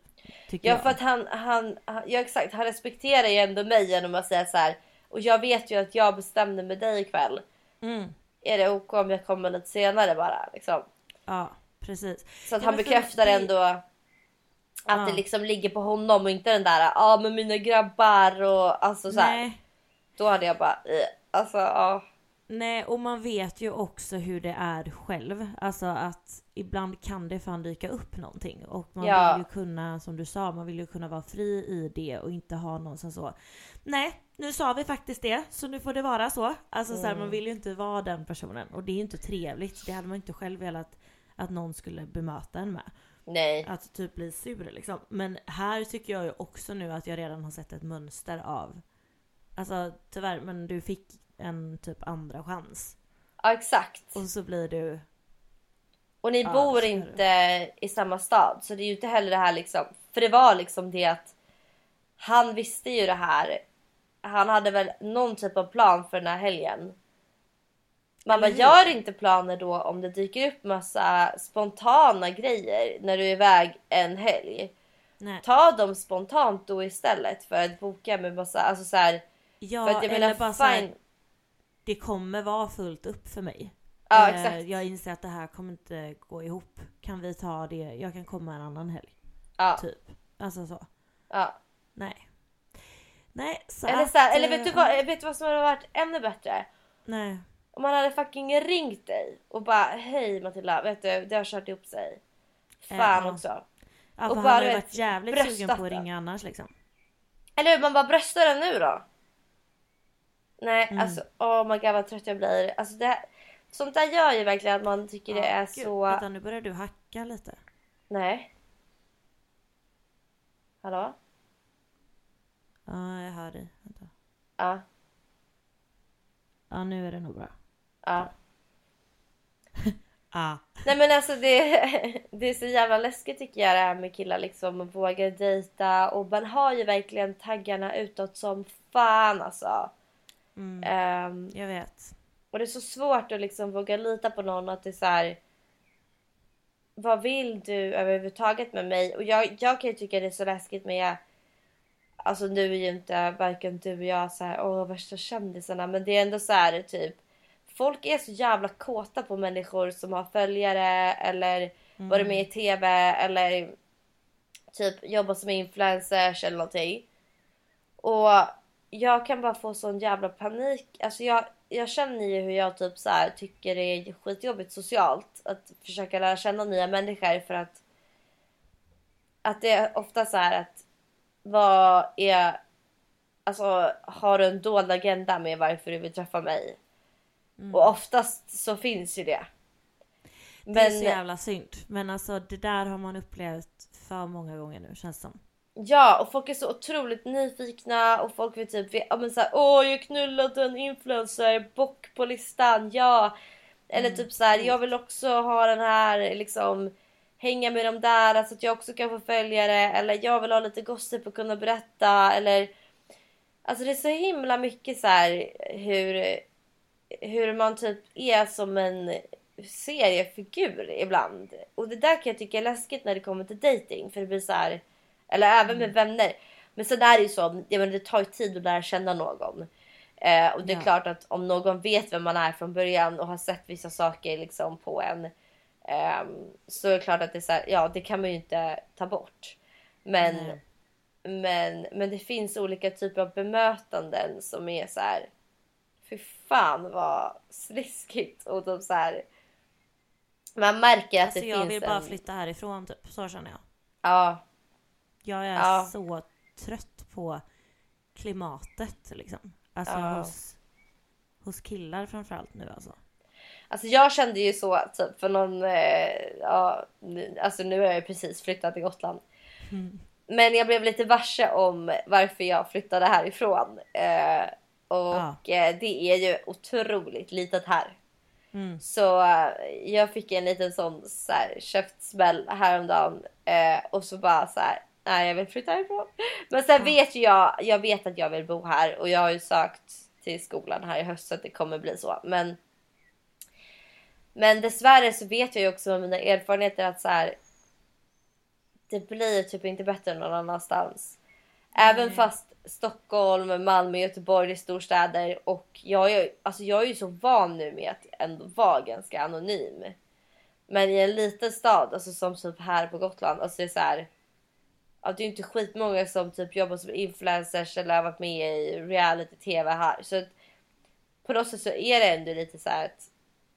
Tycker ja jag. för att han, han, han ja exakt han respekterar ju ändå mig genom att säga så här. Och jag vet ju att jag bestämde med dig ikväll. Mm, Är det ok om jag kommer lite senare bara liksom? ja precis. Så att Ja, han bekräftar det- ändå att Ja. det liksom ligger på honom och inte den där ja ah, men mina grabbar och alltså så här. Då hade jag bara eh, alltså ja. Nej, och man vet ju också hur det är själv. Alltså att ibland kan det fan dyka upp någonting. Och man Ja. vill ju kunna, som du sa, man vill ju kunna vara fri i det och inte ha någon som så. Nej, nu sa vi faktiskt det, så nu får det vara så. Alltså så här, Mm. man vill ju inte vara den personen. Och det är ju inte trevligt. Det hade man inte själv velat att någon skulle bemöta en med. Nej. Att typ bli sur liksom. Men här tycker jag ju också nu att jag redan har sett ett mönster av Alltså tyvärr, men du fick en typ andra chans. Ja exakt. Och så blir du... Och ni Ja, bor inte i samma stad så det är ju inte heller det här liksom. För det var liksom det att han visste ju det här. Han hade väl någon typ av plan för den här helgen. Man bara hur? gör inte planer då om det dyker upp massa spontana grejer när du är iväg en helg. Nej. Ta dem spontant då istället för att boka med massa, alltså så här. Ja, för att jag eller menar bara fine. Det kommer vara fullt upp för mig. Ja Eh, exakt. Jag inser att det här kommer inte gå ihop. Kan vi ta det? Jag kan komma en annan helg. Ja, Typ. Alltså så. ja. Nej. Nej, så Eller, att, så här, eller eh, vet, du vad, vet du vad som hade varit ännu bättre? Nej. Om man hade fucking ringt dig och bara hej Matilda, vet du det har kört ihop sig. Fan Eh, ja. också. Ja, Och bara, han har ju du varit jävligt sugen på att ringa annars liksom. Eller hur? Man bara bröstar den nu då. Nej Mm. alltså oh my god vad trött jag blir. Alltså det, här- sånt där gör ju verkligen att man tycker det Ja, är gud, så... Vänta nu börjar du hacka lite. Nej. Hallå? Ja, jag hör dig. Vänta. Ja. Ja, nu är det nog bra. Ja. Ah. Nej men alltså det, det är så jävla läskigt tycker jag det här med killar liksom vågar dejta och man har ju verkligen taggarna utåt som fan alltså. Mm, Ehm, jag vet. och det är så svårt att liksom våga lita på någon att det är så här. Vad vill du överhuvudtaget med mig? Och jag, jag kan ju tycka det är så läskigt med Alltså nu är ju inte varken du och jag så här, åh värsta kändisarna men det är ändå så här typ Folk är så jävla kåta på människor som har följare eller varit med i TV eller typ jobbar som influencers eller någonting. Och jag kan bara få sån jävla panik. Alltså jag, jag känner ju hur jag typ så här tycker det är skitjobbigt socialt att försöka lära känna nya människor för att att det är ofta så här att vad är alltså har du en dold agenda med varför du vill träffa mig? Och oftast så finns ju det. Det är så Men jävla synd. Men alltså det där har man upplevt för många gånger nu känns som. Ja, och folk är så otroligt nyfikna och folk vill typ ja men såhär åh jag knullade en influencer, bock på listan, ja. Eller typ så här, jag vill också ha den här liksom hänga med dem där så att jag också kan få följare eller jag vill ha lite gossip och kunna berätta eller Alltså det är så himla mycket så här hur hur man typ är som en seriefigur ibland. Och det där kan jag tycka är läskigt när det kommer till dating för det blir så här eller även med vänner. Men sen är det ju så, jag menar, det tar ju tid att lära känna någon. Eh, och det är Ja. klart att om någon vet vem man är från början och har sett vissa saker liksom på en. ehm, så är det klart att det här, ja det kan man ju inte ta bort. Men, men, men det finns olika typer av bemötanden som är så här. Fy fan vad sliskigt och de så här. Man märker att Alltså det jag finns vill bara en... flytta härifrån typ, så känner jag. Ja, Jag är Ja. så trött på klimatet liksom. Alltså Ja. hos, hos killar framförallt nu alltså. Alltså jag kände ju så typ för någon, eh, ja, nu- alltså nu har jag ju precis flyttat till Gotland. Men jag blev lite varse om varför jag flyttade härifrån. Eh, och Ja. eh, det är ju otroligt litet här. Mm. Så eh, jag fick en liten sån så här, käftsmäll häromdagen. Eh, och så bara så här, nej jag vill flytta härifrån. Men sen vet ju jag, jag vet att jag vill bo här och jag har ju sökt till skolan här i höst så att det kommer bli så. Men men dessvärre så vet jag ju också med mina erfarenheter att så här, det blir typ inte bättre någon annanstans. Även fast Stockholm, Malmö, Göteborg är storstäder och jag är, alltså jag är ju så van nu med att ändå vara ganska anonym. Men i en liten stad, alltså som typ här på Gotland, alltså det är så här. Ja, det är inte skitmånga som typ jobbar som influencers eller har varit med i reality tv här. Så att på något sätt så är det ändå lite så här att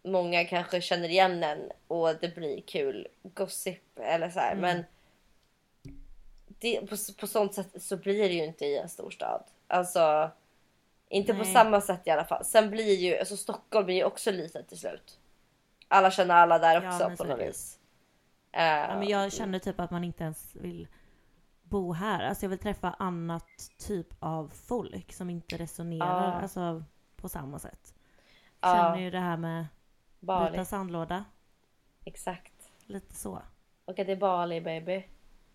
många kanske känner igen en och det blir kul gossip eller så här. Men det, på, på sånt sätt så blir det ju inte i en storstad. Alltså inte på Nej. samma sätt i alla fall. Sen blir ju, alltså Stockholm blir ju också litet till slut. Alla känner alla där Ja, också men på är något vis. Eh, Ja, men jag känner typ att man inte ens vill bo här. Alltså jag vill träffa annat typ av folk som inte resonerar Ja. alltså, på samma sätt. Ja. Känner ju det här med Bali. byta sandlåda. Exakt. Lite så. Och att det är Bali baby.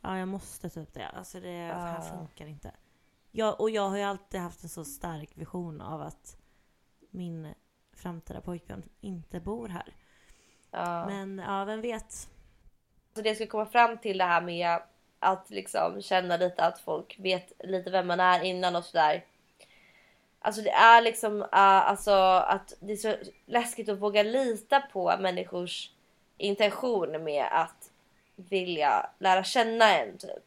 Ja, jag måste typ det. Alltså det Ja. här funkar inte. Jag, och jag har ju alltid haft en så stark vision av att min framtida pojkvän inte bor här. Ja. Men ja, vem vet? Så det jag skulle komma fram till det här med att liksom känna lite att folk vet lite vem man är innan och sådär. Alltså det är liksom uh, alltså att det är så läskigt att våga lita på människors intention med att vilja lära känna en typ.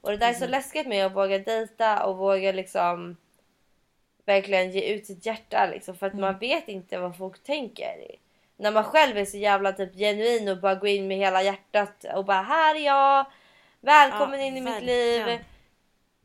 Och det där är så läskigt med att våga dejta och våga liksom verkligen ge ut sitt hjärta liksom för att man vet inte vad folk tänker. När man själv är så jävla typ genuin och bara går in med hela hjärtat och bara här är jag. Välkommen Ja, in i mitt liv.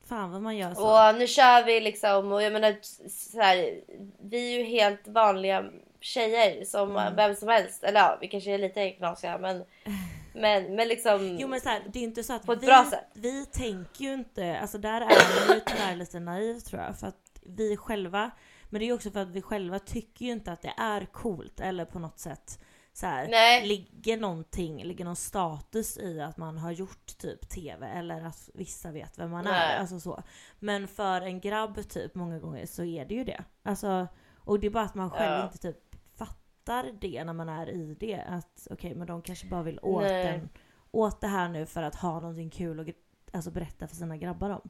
Fan vad man gör så. Och nu kör vi liksom och jag menar så här, vi är ju helt vanliga tjejer som Mm. vem som helst. Eller ja, vi kanske är lite knasiga men men, men liksom. Jo men så här, det är inte så att På ett vi, bra sätt. vi tänker ju inte, alltså där är man ju tyvärr lite naiv tror jag. För att vi själva, men det är ju också för att vi själva tycker ju inte att det är coolt eller på något sätt så här, Nej. ligger någonting, ligger någon status i att man har gjort typ TV eller att vissa vet vem man Nej. är. Alltså så. Men för en grabb typ många gånger så är det ju det. Alltså, och det är bara att man själv Ja. inte typ fattar det när man är i det. Att okej men de kanske bara vill åt, Nej. en, åt det här nu för att ha någonting kul och alltså, berätta för sina grabbar om.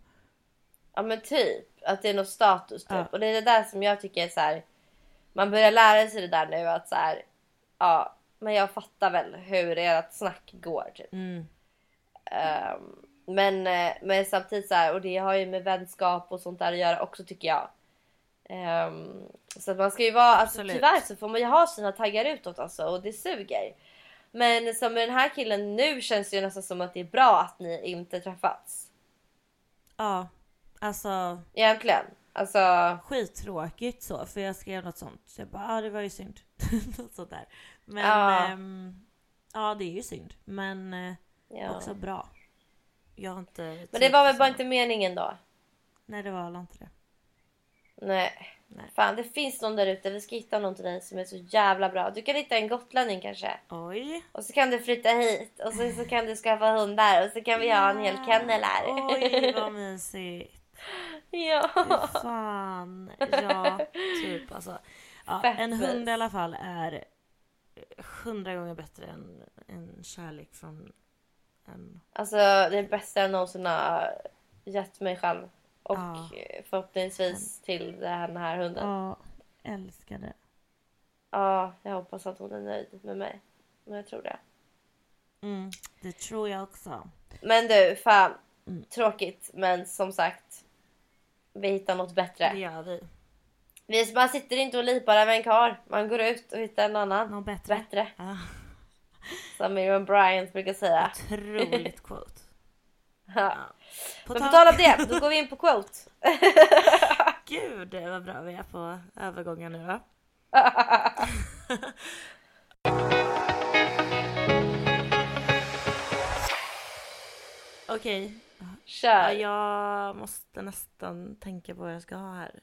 Ja men typ. Att det är något status typ. Ja. Och det är det där som jag tycker är så här. Man börjar lära sig det där nu att så här. Ja men jag fattar väl hur ert snack går typ. Mm. Ehm, men, eh, men samtidigt så här, och det har ju med vänskap och sånt där att göra också tycker jag. Ehm, så att man ska ju vara, alltså, Absolut. tyvärr så får man ju ha sina taggar utåt alltså och det suger. Men som med den här killen nu känns det ju nästan som att det är bra att ni inte träffats. Ja, alltså Egentligen. Alltså, skittråkigt så för jag skrev något sånt. Så jag bara, ah, det var ju synd. något sånt där. Men Ja. ehm, ja det är ju synd. Men eh, ja. också bra. Jag har inte... Men det var väl bara inte meningen då? Nej det var inte det. Nej. Nej. Fan, det finns någon där ute. Vi ska hitta någon till dig som är så jävla bra. Du kan hitta en gotlänning kanske. Oj. Och så kan du flytta hit och så, så kan du skaffa hundar och så kan vi ha en hel kennel här. Oj vad mysigt. ja. Fy fan. Ja, typ alltså. Ja, en hund i alla fall är hundra gånger bättre än en kärlek från en... Alltså det bästa jag någonsin har gett mig själv. Och Ja. förhoppningsvis till den här hunden. Ja. Ja, älskar det. jag hoppas att hon är nöjd med mig. Men jag tror det. Mm, det tror jag också. Men du, fan. Mm. Tråkigt, men som sagt. Vi hittar något bättre. Det gör vi. Vi, man sitter inte och lipar över en kar. Man går ut och hittar en annan. Någon bättre? Bättre. Ja, Som Miriam Bryant brukar säga. otroligt quote. Ja. På Men på tal- om det, då går vi in på quote. Gud vad bra vi är på övergången nu va? Okej, ja, Kör. jag måste nästan tänka på vad jag ska ha här.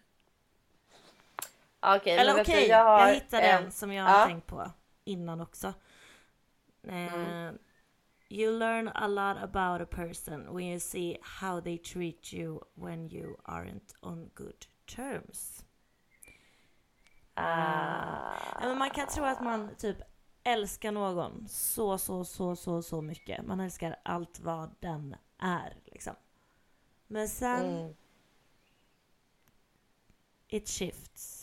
Okej, Eller okej, jag, har jag hittade en. en som jag Ja. har tänkt på innan också. Mm. You learn a lot about a person when you see how they treat you when you aren't on good terms. Ah. Ja, men man kan tro att man typ älskar någon så, så, så, så, så mycket. Man älskar allt vad den är liksom. Men sen Mm. it shifts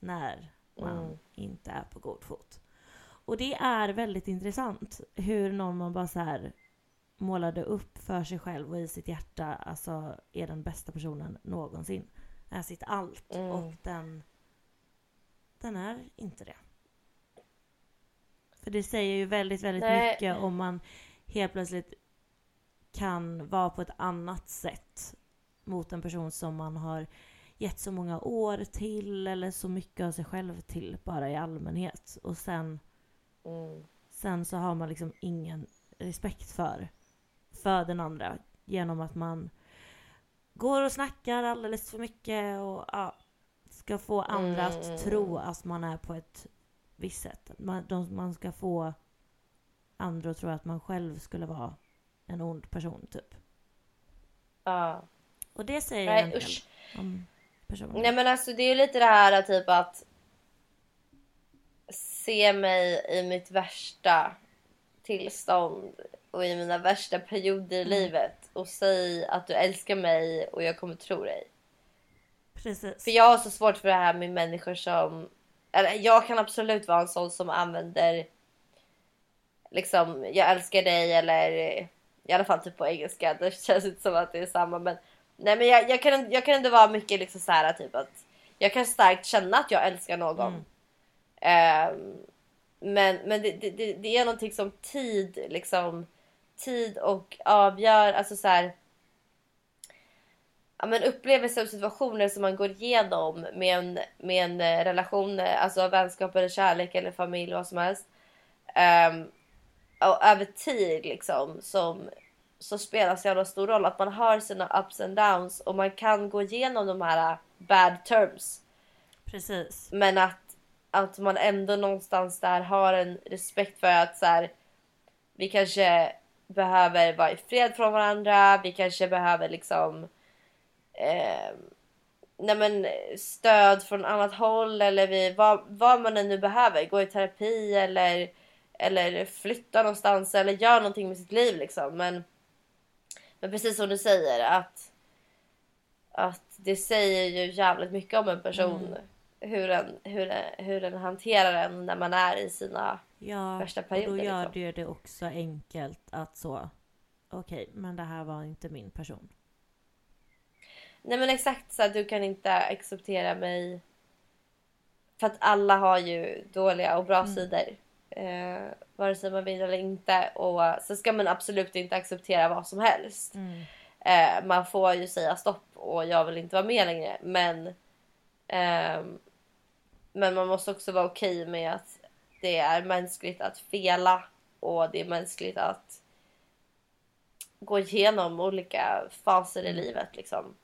när man Mm. inte är på god fot. Och det är väldigt intressant hur någon man bara så här målade upp för sig själv och i sitt hjärta alltså är den bästa personen någonsin. Är sitt allt Mm. och den den är inte det. För det säger ju väldigt, väldigt Nej. mycket om man helt plötsligt kan vara på ett annat sätt mot en person som man har gett så många år till eller så mycket av sig själv till bara i allmänhet. Och sen, Mm. sen så har man liksom ingen respekt för, för den andra genom att man går och snackar alldeles för mycket och ja, ska få andra Mm. att tro att man är på ett visst sätt. Man, de, man ska få andra att tro att man själv skulle vara en ond person typ. Ja. Och det säger Nej, en del usch. om personen. Nej men alltså det är ju lite det här typ att se mig i mitt värsta tillstånd och i mina värsta perioder i livet och säg att du älskar mig och jag kommer tro dig. Precis. För jag har så svårt för det här med människor som... Eller jag kan absolut vara en sån som använder liksom jag älskar dig eller i alla fall typ på engelska. Det känns inte som att det är samma men nej men jag, jag, kan, jag kan ändå vara mycket liksom så här typ att jag kan starkt känna att jag älskar någon. Ehm, men men det, det, det, är någonting som tid liksom tid och avgör alltså så här ja, men upplevelser och situationer som man går igenom med en, med en eh, relation, eh, alltså vänskap eller kärlek eller familj vad som helst. Ehm, och över tid liksom som så spelar så jävla stor roll att man har sina ups and downs och man kan gå igenom de här eh, bad terms. Precis. Men att, att man ändå någonstans där har en respekt för att så här, vi kanske behöver vara i fred från varandra. Vi kanske behöver liksom eh, nej men, stöd från annat håll eller vi, vad, vad man än nu behöver. Gå i terapi eller, eller flytta någonstans eller göra någonting med sitt liv liksom. Men, men precis som du säger att, att det säger ju jävligt mycket om en person. Hur, en, hur, en, hur den hanterar en när man är i sina... Ja, Värsta och då perioden, gör liksom. det det också enkelt att så okej, men det här var inte min person. Nej men exakt så att du kan inte acceptera mig. För att alla har ju dåliga och bra sidor. Eh, vare sig man vill eller inte. Och så ska man absolut inte acceptera vad som helst. Eh, man får ju säga stopp och jag vill inte vara med längre. Men, ehm, men man måste också vara okej med att det är mänskligt att fela. Och det är mänskligt att gå igenom olika faser i livet liksom.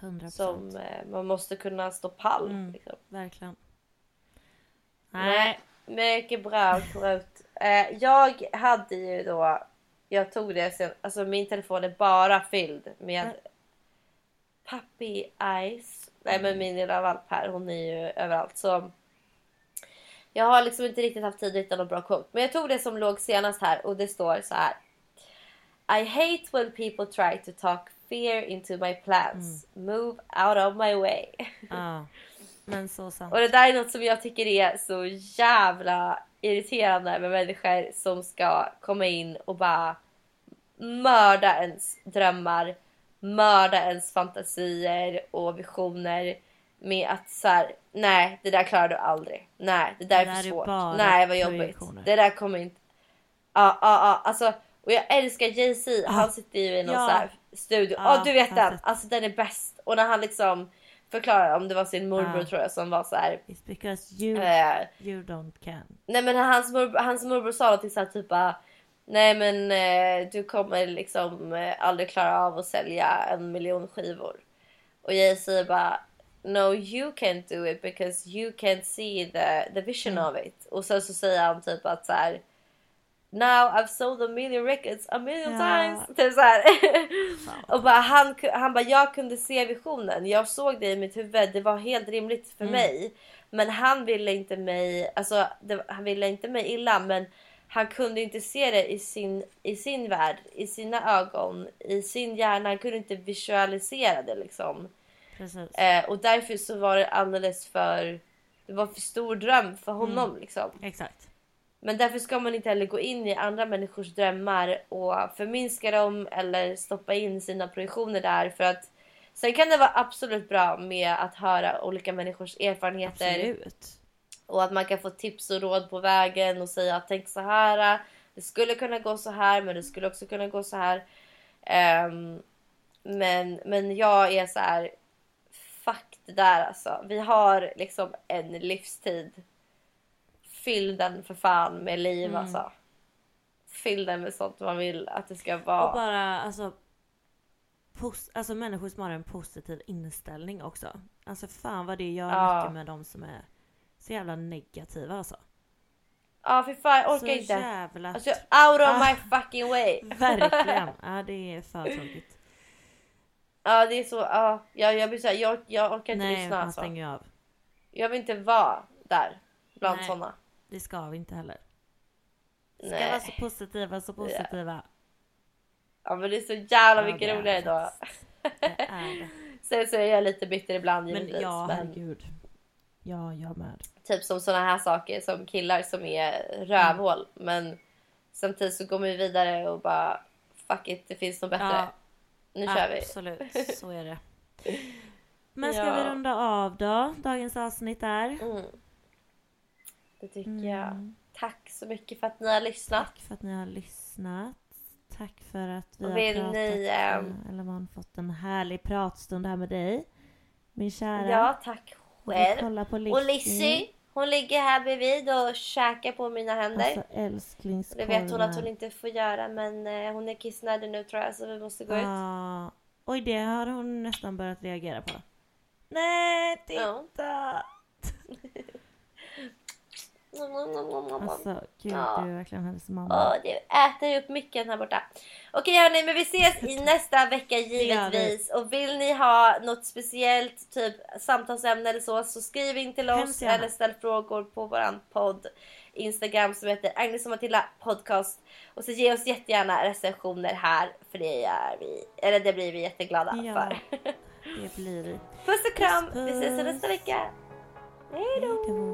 100%. Som eh, man måste kunna stå pall. Mm. Liksom. Verkligen. Nej, mycket bra korrekt. Eh, jag hade ju då, jag tog det sen, alltså min telefon är bara fylld med Mm. puppy eyes. Nej men min lilla valp här, hon är ju överallt så. Jag har liksom inte riktigt haft tid att hitta någon bra quote. Men jag tog det som låg senast här och det står så här. I hate when people try to talk fear into my plans. Move out of my way. Ja. Men så sant. Och det där är något som jag tycker är så jävla irriterande med människor som ska komma in och bara mörda ens drömmar, mörda ens fantasier och visioner med att så här, nej det där klarar du aldrig. Nej det där är Det för där svårt. Nej vad jobbigt. Det där kommer inte. Ja ja ja alltså och jag älskar Jay-Z. Han sitter ju i någon Ja. så här studio. Ja, Ja du vet den. Alltså den är bäst. Och när han liksom förklarar om det var sin morbror Ja. tror jag som var så här. It's because you, Eh, you don't can. nej men hans morbror, hans morbror sa någonting såhär typ bara, Nej men eh, du kommer liksom eh, aldrig klara av att sälja en miljon skivor. Och jag säger bara No you can't do it because you can't see the, the vision of it. Och sen så säger han typ att så här. Now I've sold a million records a million Ja. times. Typ så och bara, han, han bara jag kunde se visionen. Jag såg det i mitt huvud. Det var helt rimligt för mig. Men han ville inte mig, alltså det, han ville inte mig illa men han kunde inte se det i sin, i sin värld, i sina ögon, i sin hjärna. Han kunde inte visualisera det liksom. Eh, och därför så var det alldeles för, det var för stor dröm för honom liksom. Exakt. Men därför ska man inte heller gå in i andra människors drömmar och förminska dem eller stoppa in sina projektioner där. För att sen kan det vara absolut bra med att höra olika människors erfarenheter Absolut. och att man kan få tips och råd på vägen och säga tänk så här. Det skulle kunna gå så här men det skulle också kunna gå så här. Ehm, men, men jag är så här. Fuck det där alltså. Vi har liksom en livstid. Fyll den för fan med liv Mm. alltså. Fyll den med sånt man vill att det ska vara. Och bara alltså, pos- alltså människor som har en positiv inställning också. Alltså fan vad det gör Ja. mycket med de som är så jävla negativa alltså. Ja för fan jag orkar så inte. jävla... Alltså out of Ah. my fucking way. Verkligen. Ja det är för tråkigt. Ja det är så. Ja, jag, jag blir så här, jag, jag orkar inte Nej lyssna man alltså. stänger av. Jag vill inte vara där bland Nej. såna. Det ska vi inte heller. Ska Nej. vara så positiva, så positiva. Ja men det är så jävla Ja, mycket roligare. Det är det. Sen så är jag lite bitter ibland Men givetvis. ja, men herregud. Ja, jag med. typ som såna här saker som killar som är rövhål. Men samtidigt så går man ju vidare och bara fuck it, det finns något bättre. Ja, nu kör vi. Absolut, så är det. Men ska Ja. vi runda av då? Dagens avsnitt är. Mm. Det tycker Mm. jag. Tack så mycket för att ni har lyssnat. Tack för att ni har lyssnat. Tack för att vi Och har pratat. ni, ehm, eh, Eller man fått en härlig pratstund här med dig. Min kära. Ja, tack själv. Och Lizzie, hon ligger här bredvid och käkar på mina händer. Alltså. Det vet hon att hon inte får göra men eh, hon är kissnödig nu tror jag så vi måste gå ut. Ja. Oj, det har hon nästan börjat reagera på. Nej, Ja. Alltså, gud, Ja. du är verkligen hennes mamma. Åh, det äter upp micken här borta. Okej hörni, men vi ses i nästa vecka givetvis. Och vill ni ha något speciellt, typ samtalsämne eller så, så skriv in till oss eller ställ frågor på våran podd Instagram som heter Agnes och Matilda podcast. Och så ge oss jättegärna recensioner här, för det gör vi, eller det blir vi jätteglada Ja, för. det blir vi. Puss och kram, Puss, vi ses puss. nästa vecka. Hej då!